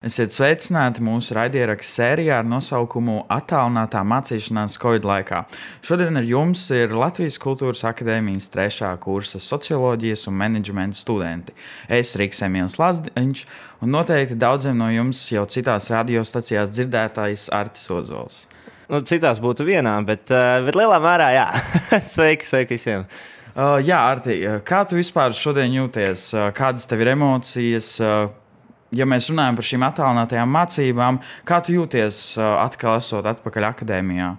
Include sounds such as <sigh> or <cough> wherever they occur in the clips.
Esiet sveicināti mūsu raidierakstu sērijā ar nosaukumu Attālinātā mācīšanās Covid laikā. Šodien ar jums ir Latvijas Kultūras Akadēmijas trešā kursa socioloģijas un menedžmenta studenti. Es Riks Emīls Lazdiņš, un noteikti daudziem no jums jau citās radiostacijās dzirdētājs Artis Ozols. Nu, citās būtu vienā, bet, uh, bet lielā mērā jā. <laughs> sveiki, sveiki visiem! Uh, jā, Arti, kā tu vispār šodien jūties? Uh, kādas tev ir emocijas? Uh, ja mēs runājam par šīm attālinātajām mācībām, kā tu jūties atkal esot atpakaļ akadēmijā?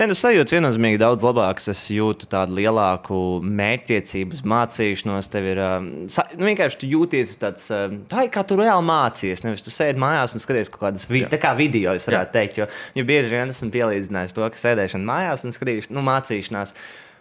Nē, nu, sajūta viennozīmīgi daudz labāks. Es jūtu tādu lielāku mērķtiecību, mācīšanos. Tev ir nu, vienkārši tu jūties tāds, tā kā tu reāli mācījies. Nevis tu sēdi mājās un skaties kaut kādas vi kā video, es varētu Jā. teikt. Jo, jo bieži vien esmu pielīdzinājis to, ka sēdēšana mājās un skatīšana, nu, mācīšanās.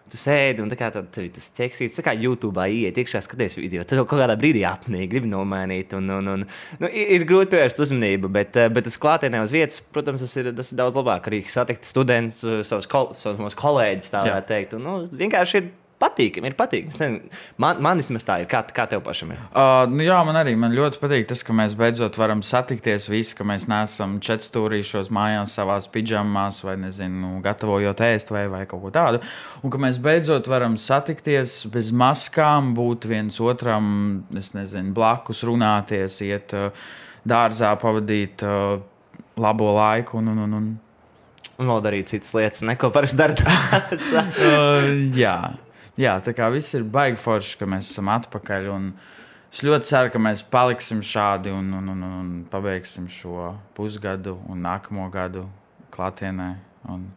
Tu sēdi un tā kā tad, tas ķeksīts, tā kā YouTube iet iekšā, skaties video. Tad kaut kādā brīdī apnīk, gribi nomainīt. Un, un, un, nu, ir, ir grūti pievērst uzmanību, bet, eh, bet tas klātienē uz vietas, protams, tas ir, tas ir daudz labāk. Arī satikt studentus, savus, kol, savus kolēģus, tā varētu teikt. Un, nu, vienkārši ir patīkami. Ir patīkami. Man, man vismaz tā ir. Kā, kā tev pašam ir? Uh, nu jā, man arī man ļoti patīk tas, ka mēs beidzot varam satikties visi, ka mēs neesam četrstūrīšos mājās, savā pidžamās, vai nezinu, gatavojot ēst vai, vai kaut ko tādu. Un ka mēs beidzot varam satikties bez maskām, būt viens otram, es nezinu, blakus runāties, iet uh, dārzā, pavadīt uh, labo laiku. Un, un, un, un. Un vēl darīt citas lietas, neko parasti darīt. <laughs> uh, jā jā, tā kā viss ir baigi forši, ka mēs esam atpakaļ. Es ļoti ceru, ka mēs paliksim šādi un, un, un, un pabeigsim šo pusgadu un nākamo gadu klātienē. Un,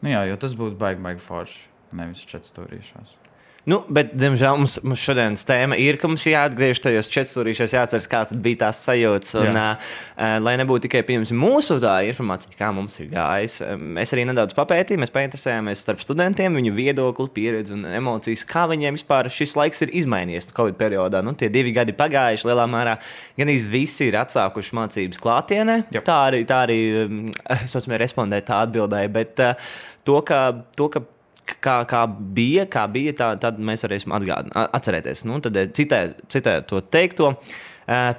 nu jā, jo tas būtu baigi, baigi forši, nevis četrstūrīšos. Nu, bet, diemžēl, mums, mums šodienas tēma ir, ka mums jāatgriežas tajos četrstūrīšos, jāatcerās, kāds bija tās sajūtas. Un, Jā. uh, lai nebūtu tikai mūsu tā informācija, kā mums ir gājis, mēs arī nedaudz papētījām, mēs painteresējāmies starp studentiem, viņu viedokli, pieredzi un emocijas, kā viņiem vispār šis laiks ir izmainījies Covid periodā. Nu, tie divi gadi pagājuši lielā mērā, gan visi ir atsākuši mācības klātienē. Yep. Tā arī, tā arī um, respondēja, tā atbildēja. Bet uh, to, ka, to, ka kā, kā bija, kā bija tā, tad mēs varēsim atgādināt, atcerēties. Nu, tad citēt, citēt to teikto. Uh, Eh,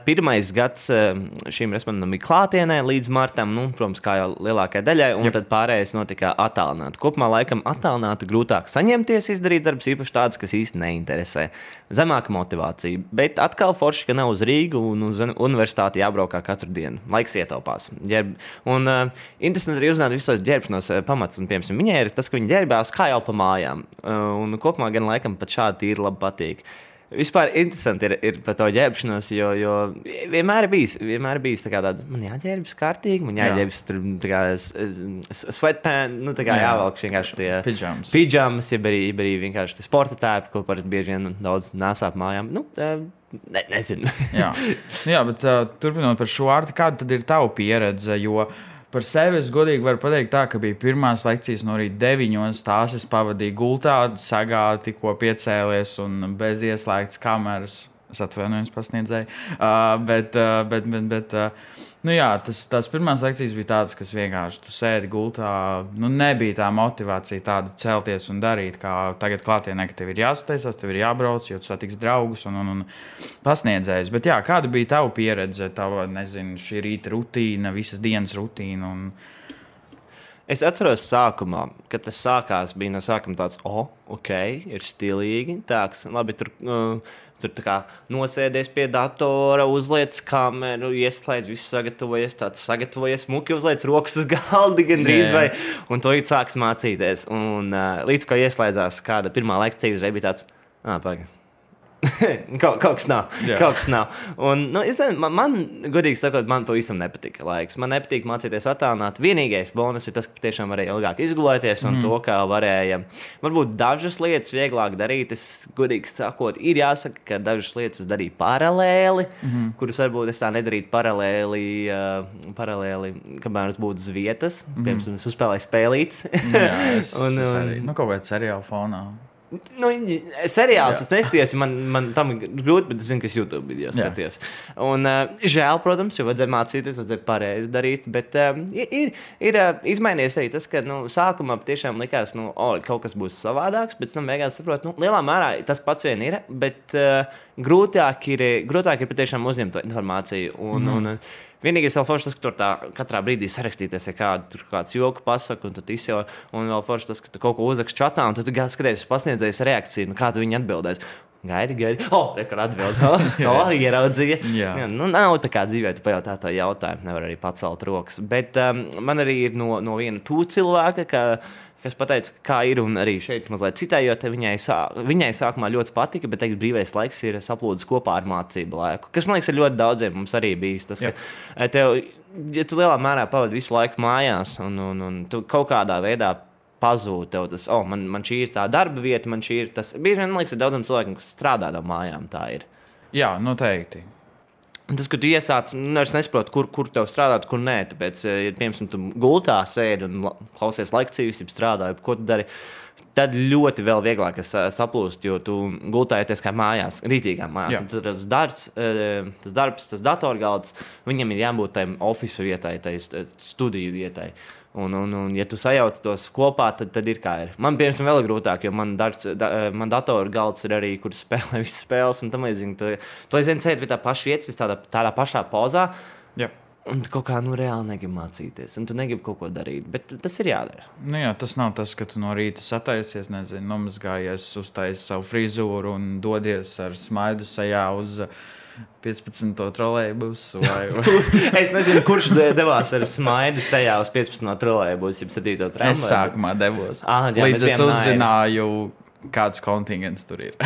pirmais gads eh, šīm respondentam bija klātienē līdz martam, nu, protams, kā jau lielākajai daļai, un Jep. tad pārējais notika attālināti. Kopumā laikam attālināti grūtāk saņemties, izdarīt darbus, īpaši tādas, kas īsti neinteresē. Zemāka motivācija, bet atkal forši, ka nav uz Rīgu un uz universitāti jābraukā katru dienu. Laiks ietaupās. Ģerb. Un uh, interesanti arī uzzināt visus tos ģērbšanos pamats. Un, piemēram, viņai ir tas, ka viņi ģērbās kā jau pa mājām. Uh, un kopumā gan laikam pat šādi tīri labi patīk. Uh, Vispār interesanti ir, ir par to ģērbšanos, jo, jo vienmēr ir bijis, vienmēr ir bijis tā tāds, man jāģērbjas kārtīgi, man jāģērbjas tur kā sweatpants, nu tā kā jā. jāvelk vienkārši tie pidžamas. Pidžamas, ja arī, arī vienkārši tie sporta tēpi, ko parasti bieži vien daudz nesāp mājām. Nu, tā, ne, nezinu. jā. Nu, jā, bet uh, turpinot par šo ārti, kāda tad ir tava pieredze? Jo, uh, Par sevi es godīgi varu pateikt, tā, ka bija pirmās lekcijas no rīta deviņos. Tās es pavadīju gultā, sagā, tikko piecēlies un bez ieslēgtas kameras. Es atvainojos, pasniedzēju. Uh, bet, uh, bet, bet, bet uh, Nu jā, tas, tās pirmās lekcijas bija tādas, kas vienkārši tu sēdi gultā. Nu, nebija tā motivācija tāda celties un darīt, kā tagad klātienē, ka tev ir jāsteigās, tev ir jābrauc, jo tu satiksi draugus un, un, un pasniedzējus. Bet jā, kāda bija tava pieredze, tava, nezinu, šī rīta rutīna, visas dienas rutīna? Un... Es atceros, sākumā, kad tas sākās, bija no sākuma tāds, oh, ok, ir stilīgi. Tāks, labi, tur, uh, Tur kā nosēdies pie datora, uzliec kameru, ieslēdz, viss sagatavojies, tāds sagatavojies, muki uzliec rokas uz galda gandrīz, vai, un to ir sāks mācīties. Un uh, līdz ko ieslēdzās kāda pirmā lekcija, uzreiz bija tāds, ah, pagaidi <laughs> kaut, kaut kas nav. Jā. Kaut kas nav. Un, nu, es, man, man, godīgi sakot, man pavisam nepatika laiks. Man nepatīk mācīties attēlot. Vienīgais bonus ir tas, ka tiešām varēja ilgāk izgulēties un mm. to, kā varēja. Varbūt dažas lietas vieglāk darīt. Es godīgi sakot, ir jāsaka, ka dažas lietas darīju paralēli, mm kuras varbūt es tā nedarītu paralēli, uh, paralēli kamēr es būtu uz vietas. Mm. Piemēram, es uzspēlēju spēlītes. Jā, es, <laughs> un, es arī, un, nu, kaut kādā seriāla fonā. Nu, seriāls tas nesties, man, man tam ir grūti, bet es zinu, ka es YouTube video skaties. Un, uh, žēl, protams, jo vajadzēja mācīties, vajadzēja pareizi darīt, bet uh, ir, ir uh, izmainījies arī tas, ka nu, sākumā tiešām likās, ka nu, oh, kaut kas būs savādāks, bet tam beigās saprotu, nu, lielā mērā tas pats vien ir, bet uh, grūtāk ir, grūtāk ir patiešām uzņemt to informāciju. Un, mm. un, Vienīgais vēl forši tas, ka tur tā, katrā brīdī sarakstīties, ja kādu tur kāds joku pasaka, un tad izjau, un vēl forši tas, ka tu kaut ko uzrakst čatā, un tad skaties uz pasniedzējas reakciju, nu, kā tu viņi atbildēs. Gaidi, gaidi. Oh, rekur atbild. Oh, <laughs> oh, arī ieraudzīja. Jā. Jā, nu, nav tā kā dzīvē, tu pajautā to jautājumu, nevar arī pacelt rokas. Bet um, man arī ir no, no viena tū cilvēka, ka kas pateica, kā ir. Un arī šeit mazliet citējot, viņai, sā, viņai sākumā ļoti patika, bet teikt, brīvais laiks ir saplūdis kopā ar mācību laiku. Kas man liekas, ir ļoti daudziem mums arī bijis. Tas, ka, eh, tev, ja tu lielā mērā pavadi visu laiku mājās un, un, un tu kaut kādā veidā pazūd. Tev tas, oh, man, man šī ir tā darba vieta, man šī ir tas. Bieži vien man liekas, ir daudziem cilvēkiem, kas strādā no mājām. Tā ir. Jā, noteikti. Tas, ka tu iesāc, nu, es nesaprotu, kur, kur tev strādāt, kur nē. Tāpēc, ja, eh, piemēram, tu gultā sēdi un klausies lekcijas, jau strādā, ko tu dari. Tad ļoti vēl vieglāk saplūst, jo tu gultājies kā mājās, rītīgā mājās. Tad tas darbs, eh, tas, darbs, tas datorgalds, viņam ir jābūt tai oficiālai vietai, tai studiju vietai. Un, un, un, ja tu sajauc tos kopā, tad, tad ir kā ir. Man, piemēram, vēl grūtāk, jo man, darts, da, man datora galds ir arī, kur spēlē <laughs> visas spēles. Un tam līdzīgi, tu, tu aizvien sēdi pie tā paša vietas, tādā, tādā pašā pozā. Jā. Un tu kaut kā nu, reāli negribi mācīties, un tu negribi kaut ko darīt. Bet tas ir jādara. Nu jā, tas nav tas, ka tu no rīta sataisies, nezinu, nomazgājies, uztaisīji savu frizūru un dodies ar smaidu sajā uz. Uh, 15. trolēļbusu. Vai... <laughs> es nezinu, kurš devās ar smaidu tajā uz 15. trolēļbusu, jau 7. tramvaju. Es sākumā devos. Ah, jā, Līdz es uzzināju, kāds kontingents tur ir.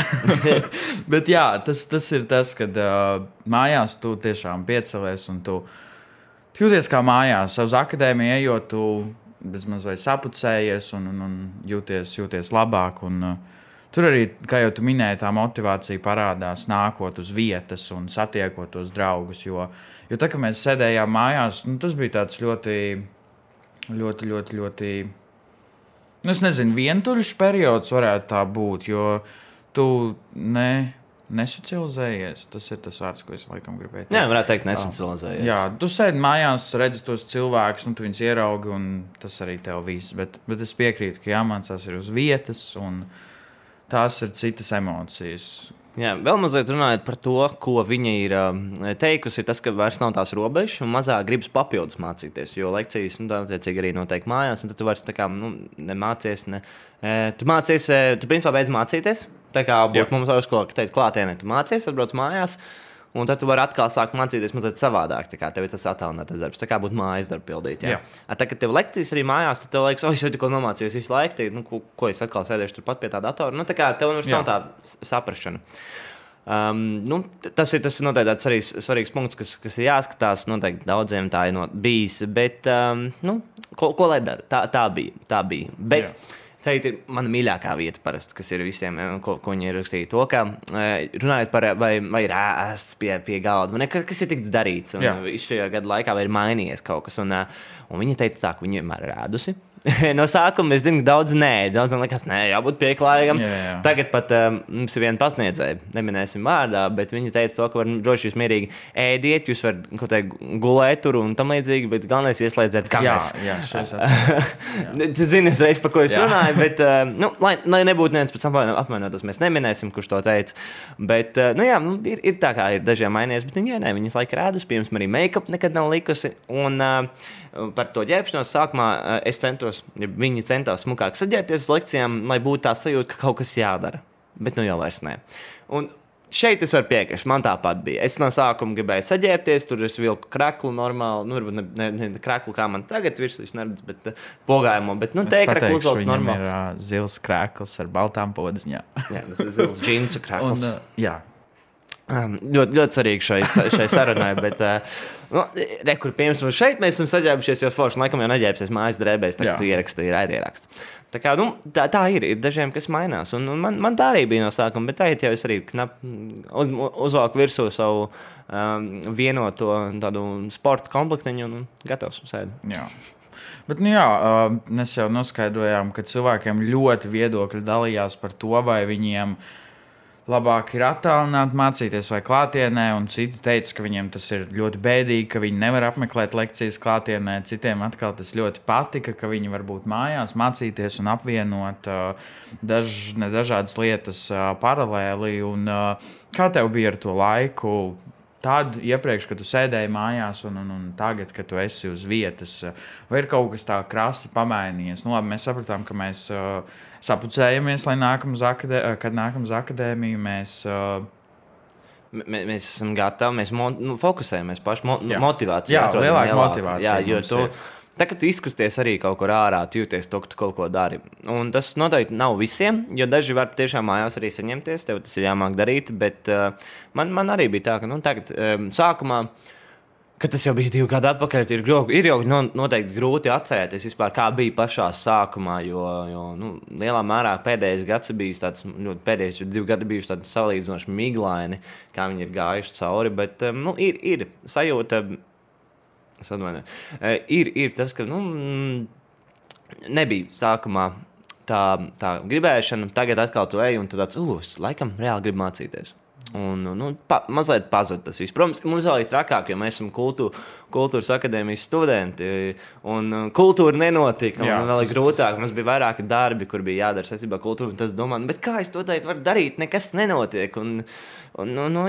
<laughs> Bet jā, tas, tas ir tas, kad uh, mājās tu tiešām piecelies un tu jūties kā mājās. Uz akadēmiju ejot, tu bezmaz vai sapucējies un, un, un jūties, jūties labāk. Un, uh, Tur arī, kā jau tu minēji, tā motivācija parādās nākot uz vietas un satiekot tos draugus. Jo, jo tā, kad mēs sēdējām mājās, nu, tas bija tāds ļoti, ļoti, ļoti, ļoti nu, es nezinu, vientuļš periods varētu tā būt. Jo tu ne, nesocializējies. Tas ir tas vārds, ko es laikam gribēju teikt. Jā, varētu teikt, nesocializējies. Jā, tu sēdi mājās, redzi tos cilvēkus, un tu viņus ieraugi, un tas arī tev viss. Bet, bet es piekrītu, ka jāmācās ir uz vietas. Un, tās ir citas emocijas. Jā, vēl mazliet runājot par to, ko viņa ir um, teikusi, tas, ka vairs nav tās robežas un mazāk gribas papildus mācīties. Jo lekcijas, nu, tā attiecīgi arī notiek mājās, un tu vairs tā kā nu, nemācies. Ne, e, tu mācies, e, tu principā beidz mācīties. Tā kā būtu mums jau skolā, ka teikt, klātienē, tu mācies, atbrauc mājās. Un tad tu vari atkal sākt mācīties mazliet savādāk. Tā kā tev ir tas attēlots darbs, tā kā būtu mājas darbs pildīt. Jā. Jā. A, tā kā tev lekcijas arī mājās, tad tev liekas, oh, es jau tikko nomācījos visu laiku, tad, nu, ko, ko es atkal sēdēšu turpat pie tā datora. Nu, tā kā tev vairs nav tā saprašana. Um, nu, tas ir tas noteikti arī svarīgs punkts, kas, kas ir jāskatās. Noteikti daudziem tā ir no, bijis. Bet, um, nu, ko, ko lai dara? Tā, tā bija. Tā bija. Bet, Jā. Tā ir mana mīļākā vieta, parasti, kas ir visiem, eh, ko, ko viņi ir rakstījuši. To, ka eh, runājot par, vai, vai ir ēsts pie, pie galda, ne, kas ir tiks darīts, un šajā gada laikā vai ir mainījies kaut kas. Un, eh, un viņa teica, tā, ka viņa vienmēr ir ēdusi. <laughs> no sākuma es zinu, daudz nē, daudz liekas, nē, jābūt pieklājīgam. Jā, jā. Tagad pat um, mums ir viena pasniedzēja, neminēsim vārdā, bet viņa teica, to, ka var droši jūs mierīgi ēdiet, jūs varat teikt, gulēt tur un tam līdzīgi, bet galvenais ieslēdziet kameras. Jā, <laughs> jā Tas zini, uzreiz, par ko es jā. runāju, bet, uh, nu, lai, lai nebūtu neviens pēc tam apvainotas, mēs neminēsim, kurš to teica. Bet, uh, nu jā, nu, ir, ir tā kā ir dažiem mainījies, bet viņa, nē, viņas laika rādus, pirms arī make-up nekad nav likusi. Un, uh, par to ģērbšanos sākumā eh, es centos, ja viņi centās smukāk saģērbties uz lekcijām, lai būtu tā sajūta, ka kaut kas jādara. Bet nu jau vairs nē. Un šeit es varu piekrist. Man tāpat bija. Es no sākuma gribēju saģērbties, tur es vilku krāklu normāli. Nu, varbūt ne, ne, ne krāklu kā man tagad virsū, neredzu, bet uh, pogājumu. Bet, nu, te krāklu uzvalks normāli. Ir uh, zils krāklis ar baltām podziņām. jā, tas ir zils džinsu krāklis. <laughs> Un, uh, jā, Um, ļoti, ļoti svarīgi šai, šai sarunai. <laughs> Bet, uh, nu, re, kur, piemēram, šeit mēs esam saģērbušies, jo forši laikam jau neģērbsies mājas drēbēs, tad tu ierakstīji raidierakstu. Tā, kā, nu, tā, tā ir. Ir dažiem, kas mainās. Un, un man, man tā arī bija no sākuma, bet tagad jau es arī knap, uz, uzvalku virsū savu um, vienoto tādu sporta komplektiņu un gatavs sēdēt. Bet, nu, jā, mēs jau noskaidrojām, ka cilvēkiem ļoti viedokļi dalījās par to, vai viņiem labāk ir attālināt, mācīties vai klātienē, un citi teica, ka viņiem tas ir ļoti bēdīgi, ka viņi nevar apmeklēt lekcijas klātienē. Citiem atkal tas ļoti patika, ka viņi var būt mājās, mācīties un apvienot daž, dažādas lietas paralēli. Un, kā tev bija ar to laiku? Tad, iepriekš, kad tu sēdēji mājās, un, un, un tagad, kad tu esi uz vietas, vai ir kaut kas tāds krasi pamainījies? Nu, labi, mēs sapratām, ka mēs uh, sapucējamies, lai nākam uz, akadē, kad nākam uz akadēmiju. Mēs, uh, M mēs esam gatavi, mēs nu, fokusējamies pašā mo jā. motivācijā. Jā, lielāka motivācija. Jā, tu, ir. Tagad, kad izkusties arī kaut kur ārā, jūties to, ka tu kaut ko dari. Un tas noteikti nav visiem, jo daži var tiešām mājās arī saņemties, tev tas ir jāmāk darīt. Bet uh, man, man arī bija tā, ka nu, tagad, um, sākumā, kad tas jau bija divi gadi atpakaļ, ir, ir jau noteikti grūti atcerēties, vispār, kā bija pašā sākumā. Jo, jo nu, lielā mērā pēdējais gads bija tāds, nu, pēdējais divi gadi bijuši tādi salīdzinoši miglaini, kā viņi ir gājuši cauri. Bet nu, ir, ir sajūta. Uh, ir, ir tas, ka nu, nebija sākumā tā, tā gribēšana, tagad atkal tu ej un tu tāds, uh, laikam reāli gribu mācīties. Un, nu, pa, mazliet pazuda tas viss. Protams, mums vēl ir trakāk, jo mēs esam kultū, kultūras akadēmijas studenti. Un uh, kultūra nenotika. Jā, man vēl ir grūtāk. Mums bija vairāki darbi, kur bija jādara saistībā ar kultūru. Tas domā, nu, kā es to teicu, var darīt, nekas nenotiek. Un, Un, nu, nu,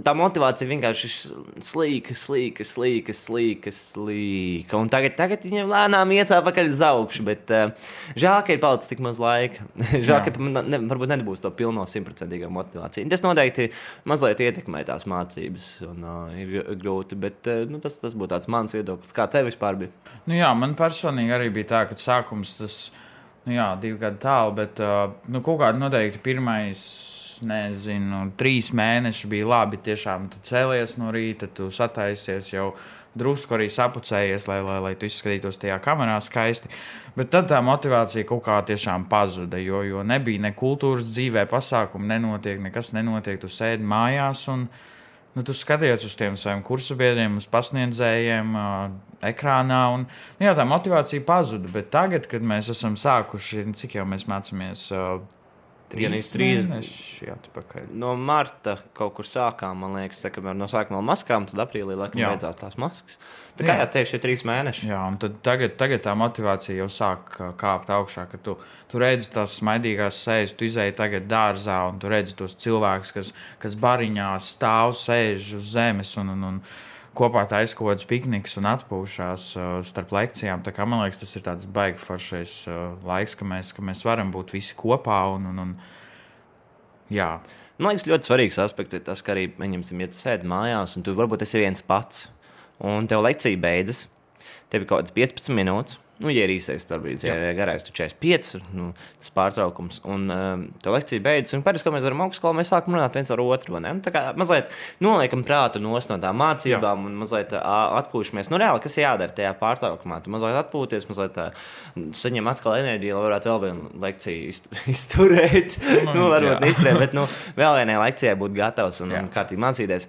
tā motivācija vienkārši ir slīka, slīka, slīka, slīka. slīka. Un tagad, tagad viņam lēnām iet atpakaļ uz augšu. Bet uh, žēl, ka ir palicis tik maz laika. <laughs> žēl, ka man ne, varbūt nebūs to pilno simtprocentīgo motivāciju. Tas noteikti mazliet ietekmē tās mācības. Un, uh, ir grūti, bet uh, nu, tas, tas būtu mans viedoklis. Kā tev vispār bija? Nu, jā, man personīgi arī bija tā, ka sākums tas nu, jā, divi gadi tālu, bet uh, nu, kaut kādā noteikti pirmais nezinu, trīs mēneši bija labi. Tiešām tu cēlies no rīta, tu sataisies jau drusku arī sapucējies, lai, lai, lai tu izskatītos tajā kamerā skaisti. Bet tad tā motivācija kaut kā tiešām pazuda, jo, jo nebija ne kultūras dzīvē, pasākumu nenotiek, nekas nenotiek. Tu sēdi mājās un nu, tu skaties uz tiem saviem kursabiedriem, uz pasniedzējiem. Uh, Ekrānā, un nu, jā, tā motivācija pazuda. Bet tagad, kad mēs esam sākuši, cik jau mēs mācāmies uh, Trīs, trīs mēneši atpakaļ. No marta kaut kur sākām, man liekas, tā, kamēr no sākuma maskām, tad aprīlī laikam jā. beidzās tās maskas. Tā kā jā, tieši ir trīs mēneši. Jā, un tagad, tagad tā motivācija jau sāk kāpt augšā, ka tu, tu redzi tās smaidīgās sejas, tu izēji tagad dārzā un tu redzi tos cilvēkus, kas, kas bariņā stāv, sēž uz zemes un, un, un kopā taisa kaut kādas piknikas un atpūšās uh, starp lekcijām. Kā, man liekas, tas ir tāds baigi foršais uh, laiks, ka mēs, ka mēs varam būt visi kopā. Un, un, un, jā. Man liekas, ļoti svarīgs aspekts ir tas, ka arī, ja tu sēdi mājās, un tu varbūt esi viens pats, un tev lekcija beidzas, tev ir kaut kāds 15 minūtes. Nu, ja ir īsais darbs, ja ir garais, tad 45, nu, tas pārtraukums. Un um, tā lekcija beidzas. Un parasti, kad mēs varam augstskolā, mēs sākam runāt viens ar otru. Ne? Tā kā mazliet noliekam prātu no tām mācībām Jā. un mazliet atpūšamies. Nu, reāli, kas jādara tajā pārtraukumā? Tu mazliet atpūties, mazliet tā, saņem atkal enerģiju, lai varētu vēl vienu lekciju <laughs> izturēt. Nu, nu, varbūt neizturēt, bet nu, vēl vienai lekcijai būt gatavs un, un kārtīgi mācīties.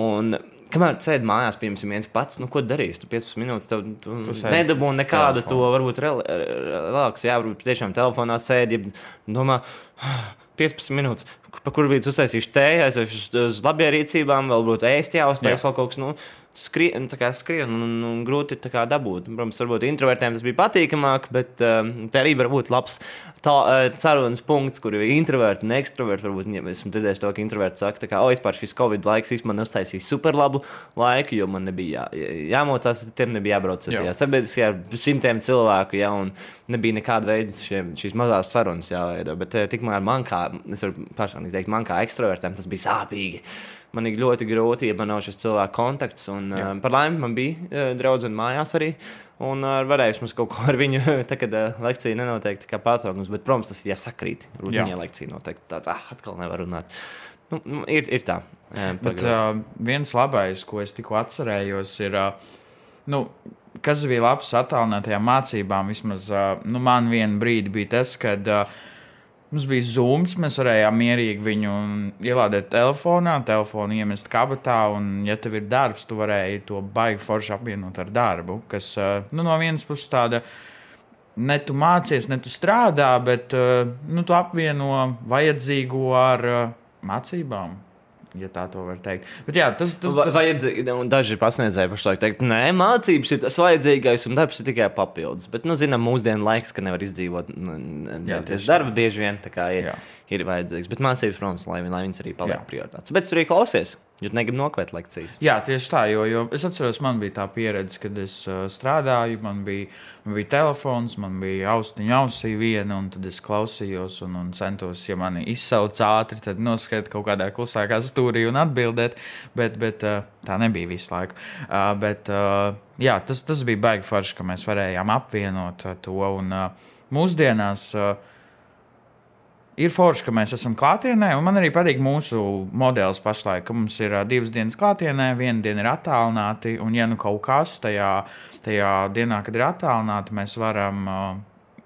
Un, Kamēr sēdi mājās, piemēram, viens pats, nu, ko darīs? Tu 15 minūtes tev, tu tu nedabūji nekādu telefonu. to, varbūt relaksu, jā, varbūt tiešām telefonā sēdi, domā, 15 minūtes, pa kur bija uztaisījuši tēju, aiziešu uz, uz labierīcībām, vēl būtu ēst jāuztais, jā. vēl kaut kas, nu, skrien, nu, skrien un, un, un grūti dabūt. Protams, varbūt introvertiem tas bija patīkamāk, bet uh, tā arī var būt labs tā, uh, sarunas punkts, kur ir introverti un ekstraverti. Varbūt ja esmu dzirdējis to, ka introverti saka, ka, oh, vispār šis Covid laiks man uztaisīja super labu laiku, jo man nebija jā, jāmocās, tiem nebija jābrauc jā. tajā sabiedriskajā ar simtiem cilvēku, jā, un nebija nekāda veida šie, šīs mazās sarunas jāveido. Bet uh, tikmēr man kā, es varu personīgi teikt, man kā ekstravertam tas bija sāpīgi man ir ļoti grūti, ja man nav šis cilvēku kontakts. Un, uh, par laimi man bija uh, draudzene mājās arī. Un uh, varēju mums kaut ko ar viņu, <laughs> tā, kad uh, lekcija nenoteikti kā pārtraukums, bet, protams, tas ir jāsakrīt. Rudenī lekcija noteikti tāds, ah, atkal nevar runāt. Nu, nu, ir, ir tā. Uh, bet uh, viens labais, ko es tikko atcerējos, ir, uh, nu, kas bija labs attālinātajām mācībām. Vismaz uh, nu, man vienā brīdī bija tas, kad uh, Mums bija zūms, mēs varējām mierīgi viņu ielādēt telefonā, telefonu iemest kabatā. Un, ja tev ir darbs, tu varēji to baigi forši apvienot ar darbu. Kas nu, no vienas puses tāda ne tu mācies, ne tu strādā, bet nu, tu apvieno vajadzīgo ar mācībām ja tā var teikt. Bet, jā, tas, tas, tas... Vajadzīgi, daži pasniedzēji pašlaik teikt, nē, mācības ir tas vajadzīgais, un darbs ir tikai papildus. Bet, nu, zinām, mūsdienu laiks, ka nevar izdzīvot tieši darba bieži vien ir, jā. Ir vajadzīgs. Bet mācības, protams, lai, lai viņas arī paliek prioritātes. Bet tur arī klausies. Jūs negribat nokavēt lekcijas. Jā, tieši tā, jo, jo es atceros, man bija tā pieredze, kad es uh, strādāju, man bija, man bija telefons, man bija austiņa ausī viena, un tad es klausījos un, un centos, ja mani izsauc ātri, tad noskatīt kaut kādā klusākā stūrī un atbildēt, bet, bet uh, tā nebija visu laiku. Uh, bet, uh, jā, tas, tas bija baigi forši, ka mēs varējām apvienot uh, to, un uh, mūsdienās. Uh, ir forši, ka mēs esam klātienē, man arī patīk mūsu modelis pašlaik, ka mums ir divas dienas klātienē, viena diena ir attālināti, un ja nu kaut kas tajā, tajā dienā, kad ir attālināti, mēs varam,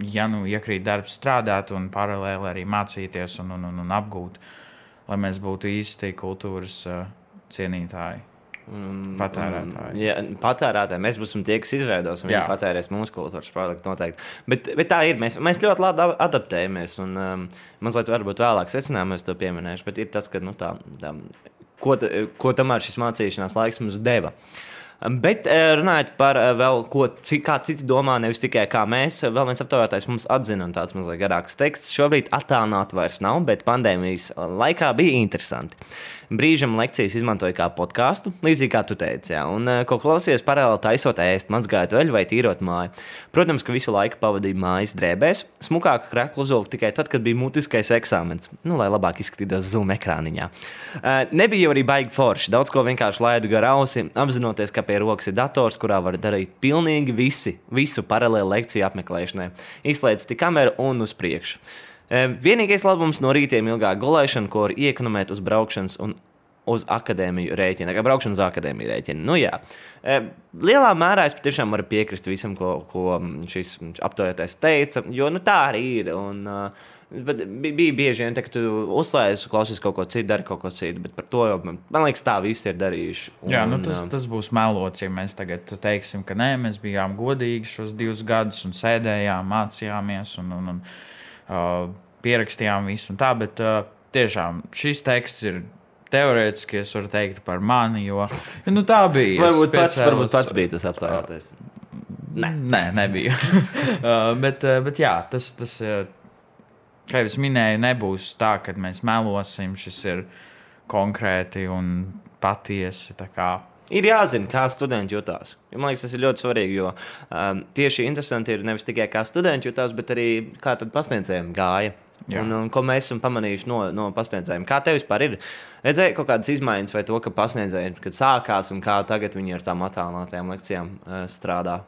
ja nu iekrīt darbs, strādāt un paralēli arī mācīties un, un, un, un apgūt, lai mēs būtu īsti kultūras uh, cienītāji. Un, patērētāji. Un, ja, patērētāji. Mēs būsim tie, kas izveidos, un jā. viņi patērēs mūsu kultūras produktu noteikti. Bet, bet tā ir. Mēs, mēs ļoti labi adaptējamies. Un, um, mazliet varbūt vēlāk secinājumos to pieminēšu, bet ir tas, ka, nu, tā, tā, ko, ko tomēr šis mācīšanās laiks mums deva. Bet eh, runājot par eh, vēl ko, kā citi domā, nevis tikai kā mēs, vēl viens aptaujātājs mums atzina, un tāds mazliet garāks teksts. Šobrīd attālināti vairs nav, bet pandēmijas laikā bija interesanti. Brīžam lekcijas izmantoju kā podkāstu, līdzīgi kā tu teici, jā, un eh, ko klausies paralēli taisot ēst, mazgājot veļu vai tīrot māju. Protams, ka visu laiku pavadīju mājas drēbēs, smukāka krekla uzvilku tikai tad, kad bija mutiskais eksāmens, nu, lai labāk izskatītos zoom ekrāniņā. Uh, nebija jau arī baigi forši, daudz ko vienkārši laidu gar ausi, apzinoties, ka pie rokas ir dators, kurā var darīt pilnīgi visi, visu paralēli lekciju apmeklēšanai. Izslēdz tik kameru un uz priekšu. Vienīgais labums no rītiem ilgāk gulēšana, ko var iekonomēt uz braukšanas un uz akadēmiju rēķina, kā braukšana uz akadēmiju rēķina. Nu, jā. Lielā mērā es patiešām varu piekrist visam, ko, ko šis aptaujātais teica, jo nu, tā arī ir. Un, Bet bija bieži vien, tā, ka tu uzslēdz, klausies kaut ko citu, dari kaut ko citu. Bet par to jau, man liekas, tā visi ir darījuši. Un, Jā, nu tas, tas būs melots, ja mēs tagad teiksim, ka nē, mēs bijām godīgi šos divus gadus un sēdējām, mācījāmies. Un, un, un, uh, pierakstījām visu un tā, bet uh, tiešām šis teksts ir. Teorētiski es varu teikt par mani, jo nu, tā bija. Varbūt pats, varbūt pats bija tas apstākļos. Nē, Nē nebija. <laughs> uh, bet, uh, bet jā, tas, tas uh, kā jau minēju, nebūs tā, ka mēs melosim. Šis ir konkrēti un patiesi ir jāzina, kā studenti jutās. Man liekas, tas ir ļoti svarīgi, jo um, tieši interesanti ir nevis tikai kā studenti jutās, bet arī kā pasniedzējiem gāja. Jā. Un, un, ko mēs esam pamanījuši no, no pasniedzējiem? Kā tev vispār ir? Redzēji kaut kādas izmaiņas, vai to, ka pasniedzēji, kad sākās un kā tagad viņi ar tām attēlotām lekcijām uh, strādā?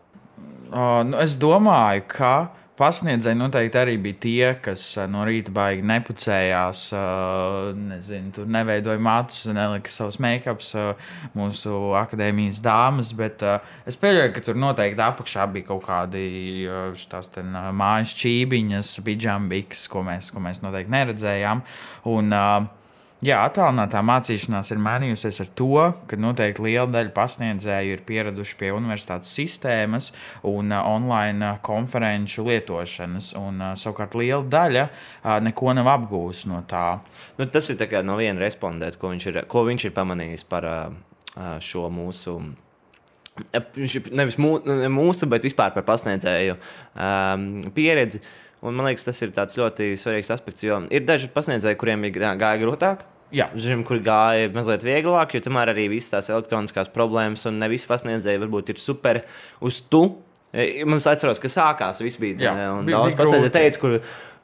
Uh, nu, es domāju, ka pasniedzēji noteikti arī bija tie, kas eh, no rīta baigi nepucējās, eh, nezinu, tur neveidoja matus, nelika savus make-ups eh, mūsu akadēmijas dāmas, bet es pieļauju, ka tur noteikti apakšā bija kaut kādi tās mājas čībiņas, pidžambiks, ko mēs, ko mēs noteikti neredzējām. Un, uh, Jā, attālinātā mācīšanās ir mainījusies ar to, ka noteikti liela daļa pasniedzēju ir pieraduši pie universitātes sistēmas un online konferenču lietošanas. Un, savukārt liela daļa neko nav apgūst no tā. Nu, tas ir no viena respondenta, ko, viņš ir, ko viņš ir pamanījis par šo mūsu. Nevis mūsu, bet vispār par pasniedzēju um, pieredzi. Uh, Un man liekas, tas ir ļoti svarīgs aspekts, jo ir daži pasniedzēji, kuriem gāja grūtāk. Jā, žiem, kur gāja mazliet vieglāk, jo tomēr arī visas tās elektroniskās problēmas un ne visi pasniedzēji varbūt ir super uz tu. E, mums atceros, ka sākās viss bija. Jā, un bija, daudz pasniedzēju teica, kur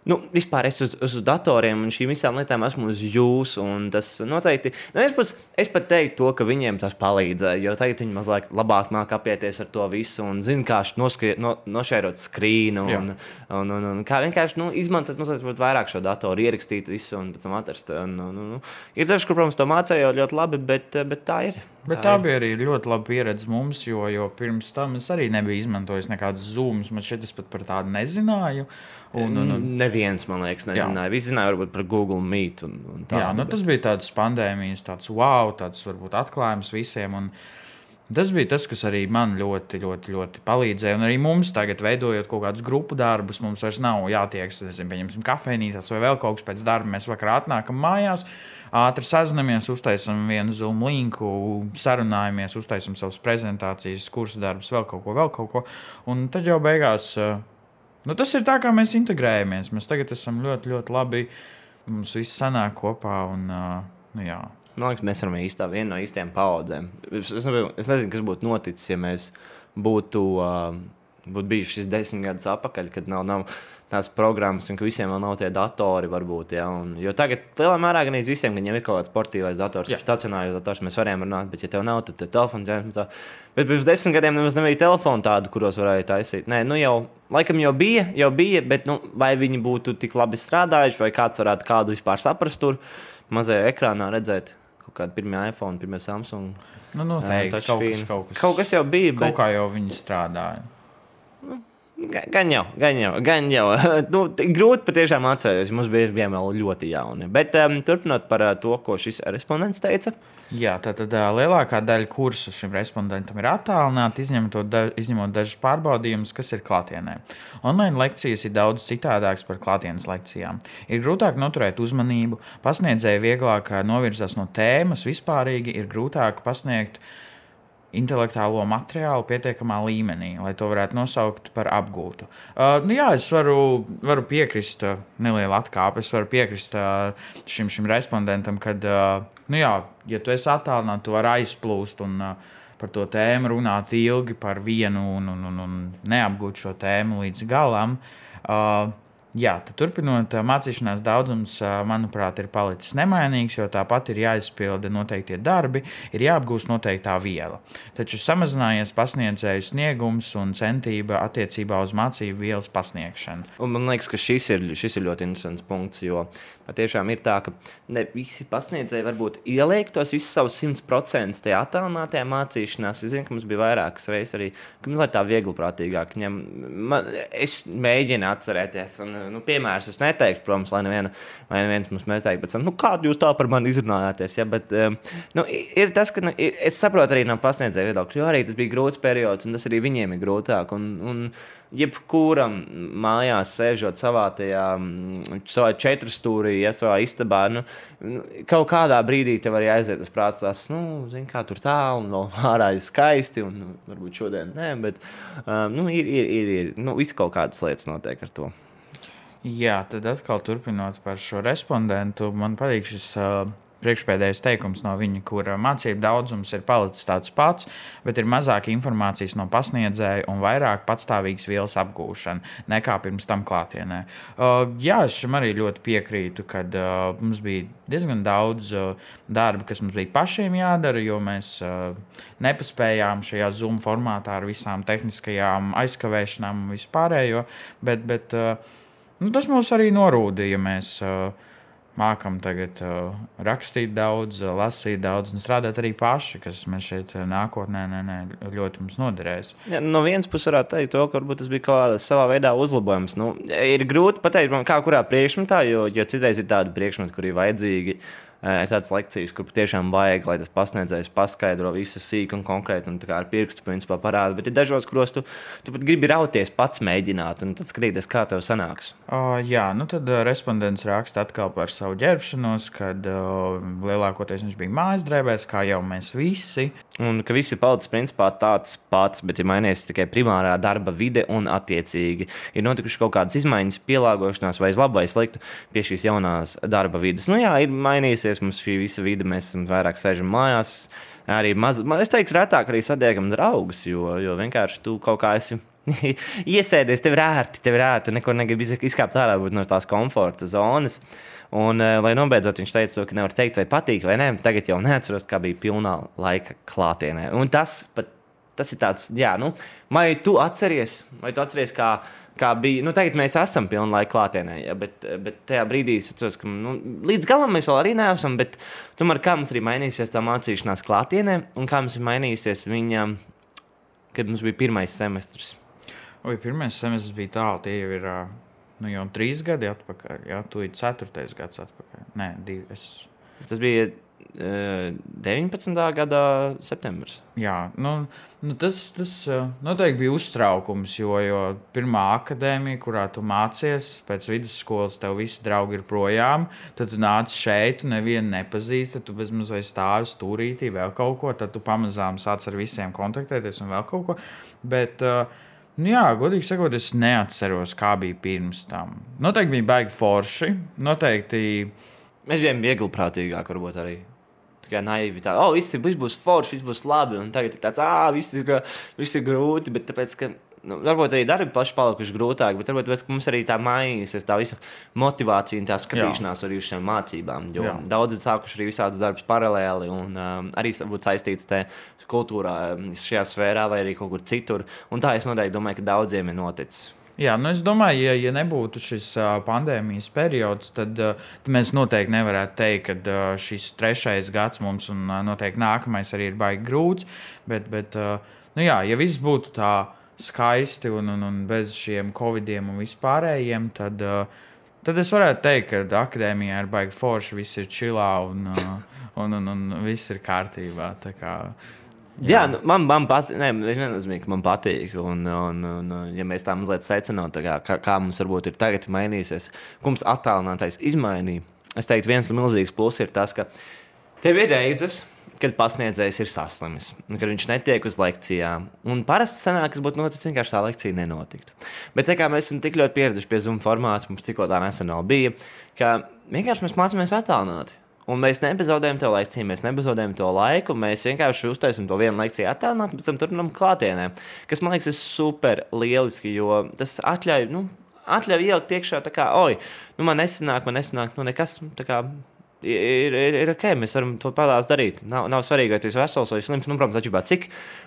nu, vispār es uz, uz datoriem un šīm visām lietām esmu uz jums. Tas noteikti, nu, es, pats, es pat teiktu, to, ka viņiem tas palīdzēja. Jo tagad viņi mazliet labāk māk apieties ar to visu un zina, kā noskriet, no, nošērot skrīnu. Un, un, un, un, kā vienkārši nu, izmantot mazliet vairāk šo datoru, ierakstīt visu un pēc tam atrast. Un, un, un, un. Ir daži, kur, protams, to mācīja ļoti labi, bet, bet tā ir. Bet tā, tā bija arī ļoti laba pieredze mums, jo, jo pirms tam es arī nebiju izmantojis nekādus zūmus. Man šķiet, es pat par tādu nezināju. Un, un, un... Neviens, man liekas, nezināja. Visi zināja varbūt par Google Meet. Un, un tā, jā, nu, bet... tas bija tāds pandēmijas, tāds wow, tāds varbūt atklājums visiem. Un, Tas bija tas, kas arī man ļoti, ļoti, ļoti palīdzēja. Un arī mums tagad, veidojot kaut kādus grupu darbus, mums vairs nav jātiekas, nezinu, pieņemsim, kafejnīcās vai vēl kaut kas pēc darba. Mēs vakarā atnākam mājās, ātri sazinamies, uztaisām vienu Zoom linku, sarunājamies, uztaisām savas prezentācijas, kursu darbus, vēl kaut ko, vēl kaut ko. Un tad jau beigās, nu, tas ir tā, kā mēs integrējamies. Mēs tagad esam ļoti, ļoti labi. Mums viss sanāk kopā. Un, nu, jā. Man liekas, mēs esam īstā viena no īstajām paudzēm. Es, es, es nezinu, kas būtu noticis, ja mēs būtu, uh, būtu bijuši šis desmit gadus atpakaļ, kad nav, nav tās programmas un ka visiem vēl nav tie datori. Varbūt, ja, un, jo tagad lielā mērā gan visiem, ka viņiem ir kaut kāds sportīvais dators, ja stacionārs dators, mēs varam runāt, bet ja tev nav, tad tev telefons jāizmanto. Bet pirms desmit gadiem nemaz nebija telefonu tādu, kuros varēja taisīt. Nē, nu jau, laikam jau bija, jau bija, bet nu, vai viņi būtu tik labi strādājuši, vai kāds varētu kādu vispār saprast tur mazajā ekrānā redzēt kaut kāda pirmā iPhone, pirmā Samsung. Nu, noteikti, kaut, kas, kaut, kas, kaut kas jau bija. Kaut bet... kā jau viņi strādāja. Gan jau, gan jau. Gan jau. <laughs> nu, grūti patiešām atcerēties. Mums bija vēl ļoti jauni. Bet um, turpinot par uh, to, ko šis respondents teica. Jā, tātad uh, lielākā daļa kursu šim respondentam ir attālināta, izņemot, da, izņemot dažus pārbaudījumus, kas ir klātienē. Online lekcijas ir daudz citādākas par klātienes lekcijām. Ir grūtāk noturēt uzmanību, pasniedzēji vieglāk novirzās no tēmas, vispārīgi ir grūtāk pasniegt intelektuālo materiālu pietiekamā līmenī, lai to varētu nosaukt par apgūtu. Uh, nu, jā, es varu, varu piekrist, neliela atkāpe, es varu piekrist uh, šim, šim respondentam, ka, uh, nu, jā, ja tu esi attālināts, tu vari aizplūst un uh, par to tēmu runāt ilgi par vienu un, un, un, un neapgūt šo tēmu līdz galam. Uh, Jā, turpinot, mācīšanās daudzums, manuprāt, ir palicis nemainīgs, jo tāpat ir jāizpilda noteiktie darbi, ir jāapgūst noteiktā viela. Taču samazinājies pasniedzēju sniegums un centība attiecībā uz mācību vielas pasniegšanu. Un man liekas, ka šis ir, šis ir ļoti interesants punkts, jo patiešām ir tā, ka ne visi pasniedzēji varbūt ieliek tos visus savus 100% tajā attālinātajā mācīšanās. Es zinu, ka mums bija vairākas reizes arī, ka mazliet tā viegli prātīgāk ņem. Man, es mēģinu atcerēties. Un, nu, piemērs es neteiktu, protams, lai, neviena, lai neviens mums neteiktu, bet nu, kādu jūs tā par mani izrunājāties. Ja? Bet, um, nu, ir tas, ka nu, es saprotu arī no pasniedzēju viedokļa, jo arī tas bija grūts periods, un tas arī viņiem ir grūtāk. Un, un, jebkuram mājās sēžot savā tajā mm, savā četrstūrī, ja savā istabā, nu, nu, kaut kādā brīdī tev arī aiziet prāts, tas, nu, zin, kā tur tālu, <laughs> no ārā ir skaisti, un nu, varbūt šodien nē, bet um, nu, ir, ir, ir, ir nu, viss kaut kādas lietas notiek ar to. Jā, tad atkal turpinot par šo respondentu, man patīk šis uh, priekšpēdējais teikums no viņa, kur mācību daudzums ir palicis tāds pats, bet ir mazāk informācijas no pasniedzēja un vairāk patstāvīgas vielas apgūšana nekā pirms tam klātienē. Uh, jā, es šim arī ļoti piekrītu, kad uh, mums bija diezgan daudz uh, darba, kas mums bija pašiem jādara, jo mēs uh, nepaspējām šajā Zoom formātā ar visām tehniskajām aizkavēšanām un vispārējo. Bet, bet, uh, Nu, tas mūs arī norūdīja. Mēs uh, mākam tagad uh, rakstīt daudz, uh, lasīt daudz un strādāt arī paši, kas man šeit nākotnē ne, ne, ļoti mums noderēs. Ja, no vienas puses varētu teikt, to, ka varbūt tas bija kaut kādā savā veidā uzlabojums. Nu, ir grūti pateikt, kā kurā priekšmetā, jo, jo citreiz ir tādi priekšmeti, kur ir vajadzīgi. Uh, ir tādas lekcijas, kur tiešām vajag, lai tas pasniedzējs paskaidro visu sīku un konkrēti, un ar pirkstu principā parāda. Bet ir dažos, kuros tu, tu pat gribi rauties pats mēģināt, un tad skatīties, kā tev sanāks. Uh, jā, nu tad respondents raksta atkal par savu ģērbšanos, kad uh, lielākoties viņš bija mājas drēbēs, kā jau mēs visi. Un ka viss ir palicis principā tāds pats, bet ir mainījies tikai primārā darba vide un attiecīgi ir notikušas kaut kādas izmaiņas, pielāgošanās vai labi vai slikti pie šīs jaunās darba vidas. Nu jā, ir mainījusies mums šī visa vide, mēs vairāk sēžam mājās. Arī maz, es teiktu, retāk arī satiekam draugus, jo, jo vienkārši tu kaut kā esi <laughs> iesēdies, tev ir ērti, tev ir ērti, neko negribi izkāpt ārā no tās komforta zonas. Un, uh, lai nobeidzot, viņš teica, ka nevar teikt, vai patīk vai nē. Tagad jau neatceros, kā bija pilnā laika klātienē. Un tas pat tas ir tāds, jā, nu, vai tu atceries, vai tu atceries, kā, kā bija, nu, tagad mēs esam pilnu laiku klātienē, ja, bet, bet tajā brīdī es atceros, ka nu, līdz galam mēs vēl arī neesam, bet tomēr kā mums arī mainīsies tā mācīšanās klātienē un kā mums ir mainīsies viņa, kad mums bija pirmais semestris. Oi, pirmais semestris bija tālu, tie jau ir nu, jau trīs gadi atpakaļ, jā, tu ir ceturtais gads atpakaļ. Nē, divi. Es... Tas bija 19. gada septembris. Jā, nu, nu tas, tas noteikti bija uztraukums, jo, jo pirmā akadēmija, kurā tu mācies, pēc vidusskolas tev visi draugi ir projām. Tad tu nāc šeit, tu nevienu nepazīsti, tu bezmazliet stāvi stūrītī, vēl kaut ko. Tad tu pamazām sāc ar visiem kontaktēties un vēl kaut ko. Bet, Nu jā, godīgi sakot, es neatceros, kā bija pirms tam. Noteikti bija baigi forši. Noteikti. Mēs bijām viegli prātīgāki, varbūt arī tā kā naivi. Tā, oh, viss, viss būs forši, viss būs labi. Un tagad ir tāds, ah, viss ir, viss ir grūti. Bet tāpēc, ka, nu, varbūt arī darbi paši palikuši grūtāki, bet varbūt tāpēc, mums arī tā mainīsies tā visa motivācija un tā skatīšanās Jā. arī uz šīm mācībām. Jo Jā. daudzi sākuši arī visādus darbus paralēli un um, arī varbūt saistīts te kultūrā, šajā sfērā vai arī kaut kur citur. Un tā es noteikti domāju, ka daudziem ir noticis. Jā, nu es domāju, ja, ja nebūtu šis pandēmijas periods, tad, tad mēs noteikti nevarētu teikt, ka šis trešais gads mums un noteikti nākamais arī ir baigi grūts. Bet, bet nu jā, ja viss būtu tā skaisti un, un, un bez šiem covidiem un vispārējiem, tad, tad es varētu teikt, ka akadēmijā ir baigi forši, viss ir čilā un, un, un, un viss ir kārtībā. Jā, jā nu, man, man patīk. Nē, viennozīmīgi, ka man patīk. Un, un, un, ja mēs tā mazliet secinām, kā, kā, mums varbūt ir tagad mainīsies, ko mums attēlinātais izmainīja, es teiktu, viens milzīgs pluss ir tas, ka tev ir reizes, kad pasniedzējs ir saslimis, kad viņš netiek uz lekcijām. Un parasti sanāk, kas būtu noticis, vienkārši tā lekcija nenotiktu. Bet tā kā mēs esam tik ļoti pieraduši pie Zoom formāta, mums tikko tā nesen bija, ka vienkārši mēs mācāmies attālināti. Un mēs nebezaudējam to lekciju, mēs nebezaudējam to laiku. Mēs vienkārši uztaisām to vienu lekciju, attēlot, pēc tam turpinām klātienē. Kas man liekas, ir super lieliski, jo tas atļauj, nu, atļauj ielikt iekšā, tā kā, oi, nu, man nesanāk, man nesanāk, nu, nekas. Kā, ir, ir, ir ok, mēs varam to pārlās darīt. Nav, nav svarīgi, vai tu esi vesels vai slims, nu, protams, atšķirībā cik,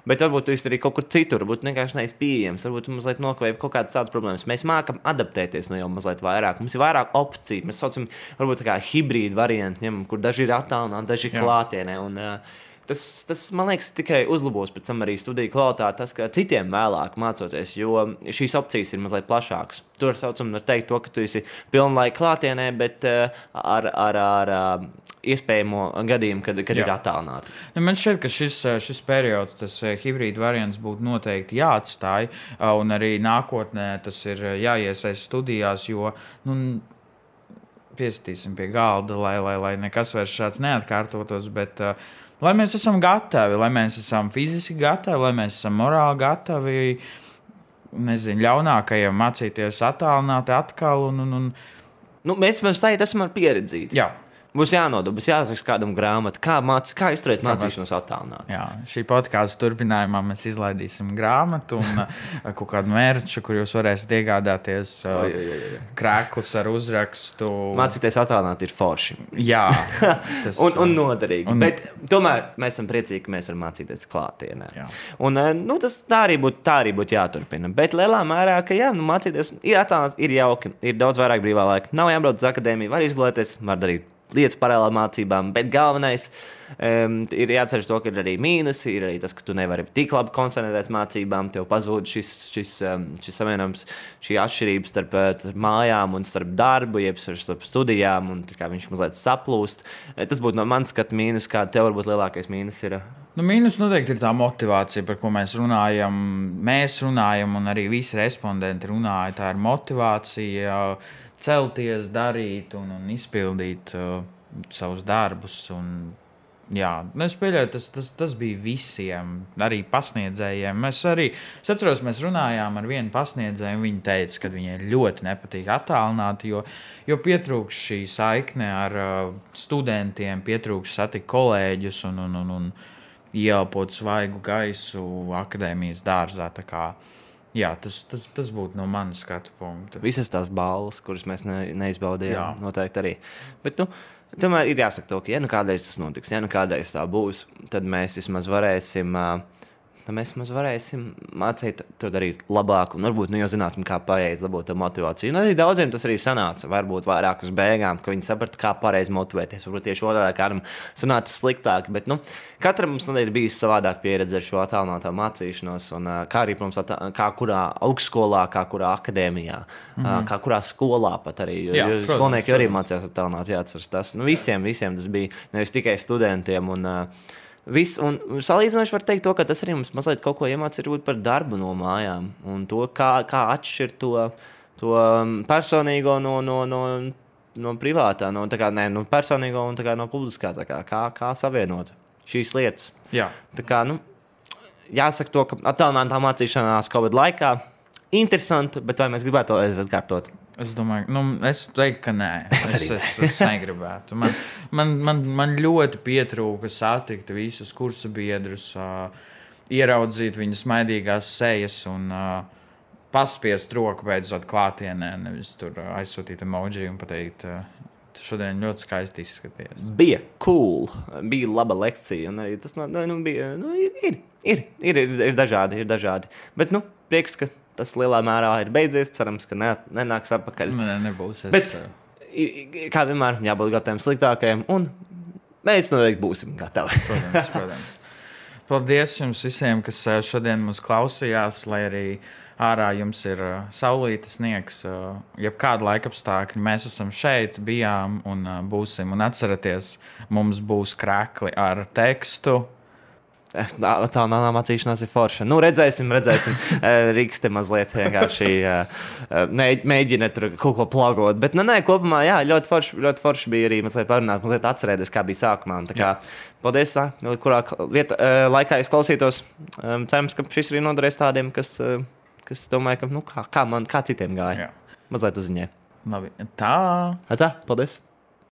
bet varbūt tu arī kaut kur citur, varbūt vienkārši neesi pieejams, varbūt mazliet nokavēja kaut kādas tādas problēmas. Mēs mākam adaptēties no jau mazliet vairāk. Mums ir vairāk opciju, mēs saucam, varbūt tā kā hibrīdu variantu, ņem, kur daži ir attālināti, daži ir klātienē. Un, uh, tas, tas, man liekas, tikai uzlabos pēc tam arī studiju kvalitāti, tas, ka citiem vēlāk mācoties, jo šīs opcijas ir mazliet plašākas. Tur saucam, var teikt, to, ka tu esi pilnlaika klātienē, bet uh, ar, ar, ar uh, iespējamo gadījumu, kad, kad Jā. ir attālināti. Nu, man šķiet, ka šis, šis periods, tas hibrīd variants būtu noteikti jāatstāj, un arī nākotnē tas ir jāiesaist studijās, jo nu, piesitīsim pie galda, lai, lai, lai nekas vairs šāds neatkārtotos. Bet, uh, lai mēs esam gatavi, lai mēs esam fiziski gatavi, lai mēs esam morāli gatavi. Nezinu, ļaunākajiem mācīties attālināti atkal. Un, un, un... Nu, mēs tam esam pieredzīti. Būs jānodod, būs jāsaka kādam grāmatu, kā, māc, kā izturēt mācīšanos attālināti. Jā, šī podkāstu turpinājumā mēs izlaidīsim grāmatu un uh, <laughs> kaut kādu mērķu, kur jūs varēsiet iegādāties uh, jā, jā, jā. krēklus ar uzrakstu. Mācīties attālināti ir forši. Jā, <laughs> tas un, un uh, noderīgi. Un... Bet tomēr mēs esam priecīgi, ka mēs varam mācīties klātienē. Jā. Un, nu, tas tā arī būtu būt jāturpina. Bet lielā mērā, ka jā, nu, mācīties ir attālināti, ir jauki, ir daudz vairāk brīvā laika. Nav jābrauc uz akadēmiju, var izglītoties, var darīt lietas paralēli mācībām, bet galvenais um, ir jāatcerās to, ka ir arī mīnusi. Ir arī tas, ka tu nevari tik labi koncentrēties mācībām, tev pazūd šis, šis, um, šis savienojums, šī atšķirība starp, eh, starp mājām un starp darbu, jeb starp studijām, un viņš mazliet saplūst. Eh, tas būtu no manas skatu mīnus, kā tev varbūt lielākais mīnus ir. Nu, mīnus noteikti ir tā motivācija, par ko mēs runājam. Mēs runājam, un arī visi respondenti runāja. Tā ir motivācija. Uh, celties, darīt un, un izpildīt uh, savus darbus. Un, jā, nu, es pieļauju, tas, tas, tas bija visiem, arī pasniedzējiem. Mēs arī, es atceros, mēs runājām ar vienu pasniedzēju, un viņa teica, ka viņai ļoti nepatīk attālināti, jo, jo pietrūkst šī saikne ar uh, studentiem, pietrūkst satikt kolēģus un, un, un, un ieelpot svaigu gaisu akadēmijas dārzā. Jā, tas, tas, tas būtu no manas skatu punkta. Visas tās balvas, kuras mēs ne, neizbaudījām, Jā. noteikti arī. Bet, nu, tomēr ir jāsaka, to, ka, ja nu kādreiz tas notiks, ja nu kādreiz tā būs, tad mēs vismaz varēsim uh, tad mēs varēsim mācīt to darīt labāk. Un varbūt nu, jau zināsim, kā pareizi dabūt to motivāciju. Un arī daudziem tas arī sanāca. Varbūt vairāk uz beigām, ka viņi saprata, kā pareizi motivēties. Varbūt tieši otrādi kādam sanāca sliktāk. Bet nu, katram mums nu, ir bijusi savādāka pieredze ar šo attēlināto mācīšanos. Un, kā arī, protams, atā, kā kurā augstskolā, kā kurā akadēmijā, mm -hmm. kā kurā skolā pat arī. Jo, Jā, jo protams, skolnieki arī mācījās attēlot, jāatcerās tas. Nu, visiem, visiem tas bija nevis tikai studentiem. Un, uh, Viss, un salīdzinoši var teikt, to, ka tas arī mums mazliet kaut ko iemācīja par darbu no mājām un to, kā, kā atšķirt to, to personīgo no, no, no, no privātā, no, kā, ne, no personīgo un kā, no publiskā. Kā, kā, kā savienot šīs lietas. Jā. Tā kā, nu, jāsaka, to, ka attēlinātā mācīšanās Covid laikā interesanti, bet vai mēs gribētu to atkārtot? Es domāju, nu, es teiktu, ka nē. <laughs> Es Es, es, es, negribētu. Man, man, man, man ļoti pietrūka satikt visus kursu biedrus, uh, ieraudzīt viņu smaidīgās sejas un uh, paspiest roku beidzot klātienē, nevis tur aizsūtīt emoji un pateikt, uh, šodien ļoti skaisti izskaties. Bija cool, bija laba lekcija. un arī Tas nu, bija, nu, ir, ir, ir, ir, ir, ir dažādi, ir dažādi. Bet, nu, prieks, ka tas lielā mērā ir beidzies. Cerams, ka ne, nenāks atpakaļ. Nē, nebūs. Es, Bet, i- kā vienmēr, jābūt gataviem sliktākajam, un mēs noteikti būsim gatavi. <laughs> Protams, protams. Paldies jums visiem, kas ā, šodien mūs klausījās, lai arī ārā jums ir ā, saulītas sniegs, jebkāda laika apstākļa. Mēs esam šeit, bijām un būsim. Un atcerieties, mums būs krākli ar tekstu. Tā, nav mācīšanās, ir forša. Nu, redzēsim, redzēsim. <laughs> Te mazliet vienkārši mē- mēģina tur kaut ko plagot. Bet, nu, nē, kopumā, jā, ļoti forši, ļoti forši bija arī mazliet parunāt, mazliet atcerēties, kā bija sākumā. Tā kā, paldies, tā, kurā vietā, eh, laikā es klausītos. Cerams, ka šis arī noderēs tādiem, kas, kas domāja, ka, nu, kā, kā man, kā citiem gāja. Jā. Mazliet. Labi, tā. Tā, paldies!